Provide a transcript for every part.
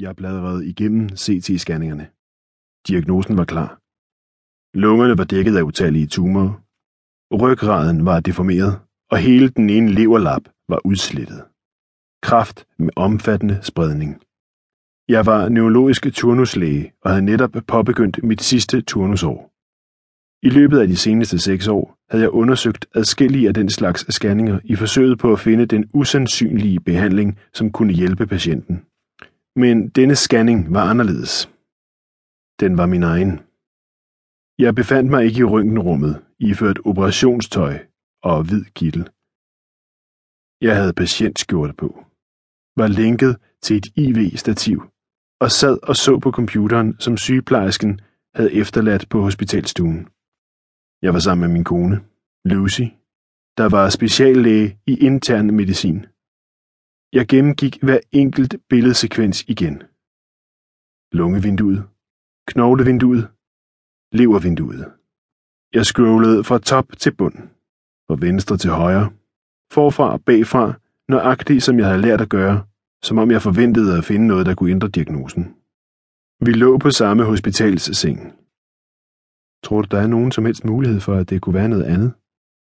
Jeg bladrede igennem CT-scanningerne. Diagnosen var klar. Lungerne var dækket af utallige tumorer. Ryggraden var deformeret, og hele den ene leverlap var udslettet. Kraft med omfattende spredning. Jeg var neurologisk turnuslæge og havde netop påbegyndt mit sidste turnusår. I løbet af de seneste seks år havde jeg undersøgt adskillige af den slags scanninger i forsøget på at finde den usandsynlige behandling, som kunne hjælpe patienten. Men denne scanning var anderledes. Den var min egen. Jeg befandt mig ikke i røntgenrummet, iført operationstøj og hvid kittel. Jeg havde patientskjorte på, var lænket til et IV-stativ og sad og så på computeren, som sygeplejersken havde efterladt på hospitalstuen. Jeg var sammen med min kone, Lucy, der var speciallæge i intern medicin. Jeg gennemgik hver enkelt billedsekvens igen. Lungevinduet, knoglevinduet, levervinduet. Jeg scrollede fra top til bund, fra venstre til højre, forfra og bagfra, nøjagtigt som jeg havde lært at gøre, som om jeg forventede at finde noget, der kunne ændre diagnosen. Vi lå på samme hospitalsseng. Tror du, der er nogen som helst mulighed for, at det kunne være noget andet?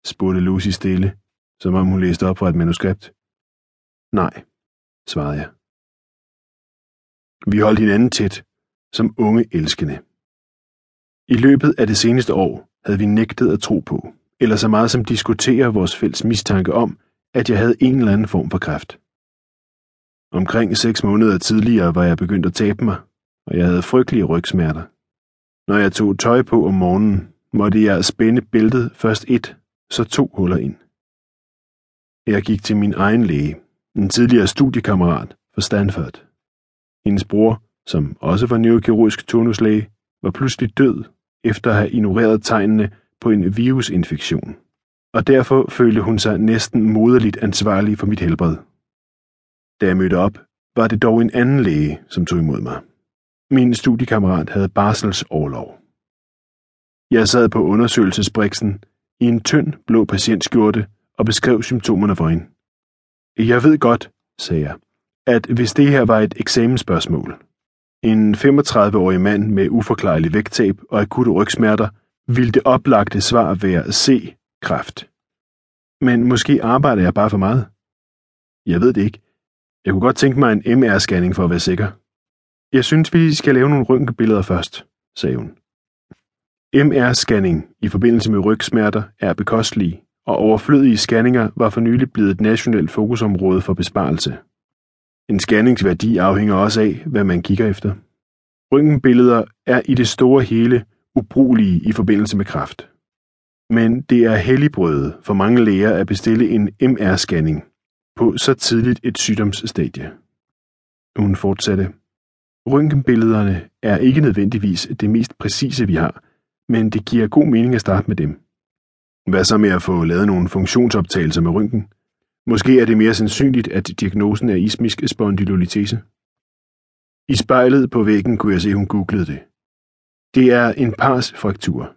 spurgte Lucy stille, som om hun læste op fra et manuskript. Nej, svarede jeg. Vi holdt hinanden tæt, som unge elskende. I løbet af det seneste år havde vi nægtet at tro på, eller så meget som diskutere vores fælles mistanke om, at jeg havde en eller anden form for kræft. Omkring seks måneder tidligere var jeg begyndt at tabe mig, og jeg havde frygtelige rygsmerter. Når jeg tog tøj på om morgenen, måtte jeg spænde bæltet først et, så to huller ind. Jeg gik til min egen læge, en tidligere studiekammerat fra Stanford. Hendes bror, som også var neurokirurgisk turnuslæge, var pludselig død efter at have ignoreret tegnene på en virusinfektion, og derfor følte hun sig næsten moderligt ansvarlig for mit helbred. Da jeg mødte op, var det dog en anden læge, som tog imod mig. Min studiekammerat havde barselsårlov. Jeg sad på undersøgelsesbriksen i en tynd blå patientskjorte og beskrev symptomerne for hende. Jeg ved godt, sagde jeg, at hvis det her var et eksamensspørgsmål, en 35-årig mand med uforklarlig vægttab og akutte rygsmerter, ville det oplagte svar være C. Kræft. Men måske arbejder jeg bare for meget. Jeg ved det ikke. Jeg kunne godt tænke mig en MR-scanning for at være sikker. Jeg synes, vi skal lave nogle røntgenbilleder først, sagde hun. MR-scanning i forbindelse med rygsmerter er bekostelige, og overflødige scanninger var for nylig blevet et nationalt fokusområde for besparelse. En scanningsværdi afhænger også af, hvad man kigger efter. Røntgenbilleder er i det store hele ubrugelige i forbindelse med kræft. Men det er helligbrødet for mange læger at bestille en MR-scanning på så tidligt et sygdomsstadie. Hun fortsatte. Røntgenbillederne er ikke nødvendigvis det mest præcise, vi har, men det giver god mening at starte med dem. Hvad så med at få lavet nogle funktionsoptagelser med ryggen? Måske er det mere sandsynligt, at diagnosen er ismisk spondylolitese. I spejlet på væggen kunne jeg se, at hun googlede det. Det er en pars fraktur.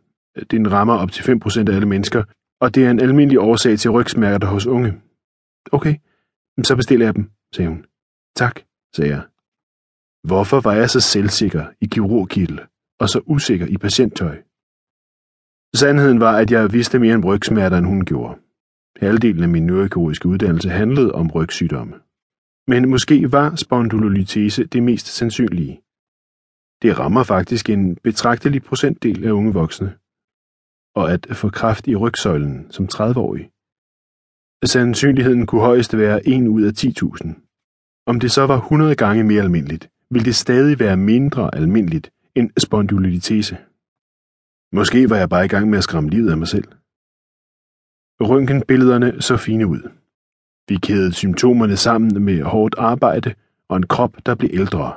Den rammer op til 5% af alle mennesker, og det er en almindelig årsag til rygsmerter hos unge. Okay, så bestiller jeg dem, sagde hun. Tak, sagde jeg. Hvorfor var jeg så selvsikker i kirurgkittel og så usikker i patienttøj? Sandheden var, at jeg vidste mere om rygsmerter, end hun gjorde. Halvdelen af min neurokirurgiske uddannelse handlede om rygsygdomme. Men måske var spondylolitese det mest sandsynlige. Det rammer faktisk en betragtelig procentdel af unge voksne. Og at få kræft i rygsøjlen som 30-årig. Sandsynligheden kunne højst være 1 ud af 10.000. Om det så var 100 gange mere almindeligt, ville det stadig være mindre almindeligt end spondylolitese. Måske var jeg bare i gang med at skræmme livet af mig selv. Røntgenbillederne så fine ud. Vi kædede symptomerne sammen med hårdt arbejde og en krop, der blev ældre.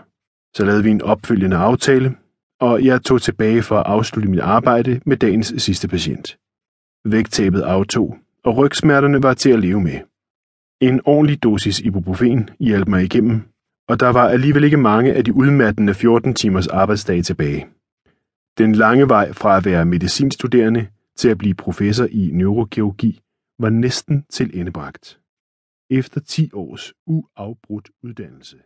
Så lavede vi en opfølgende aftale, og jeg tog tilbage for at afslutte mit arbejde med dagens sidste patient. Vægttabet aftog, og rygsmerterne var til at leve med. En ordentlig dosis ibuprofen hjalp mig igennem, og der var alligevel ikke mange af de udmattende 14 timers arbejdsdage tilbage. Den lange vej fra at være medicinstuderende til at blive professor i neurokirurgi var næsten tilendebragt. Efter 10 års uafbrudt uddannelse.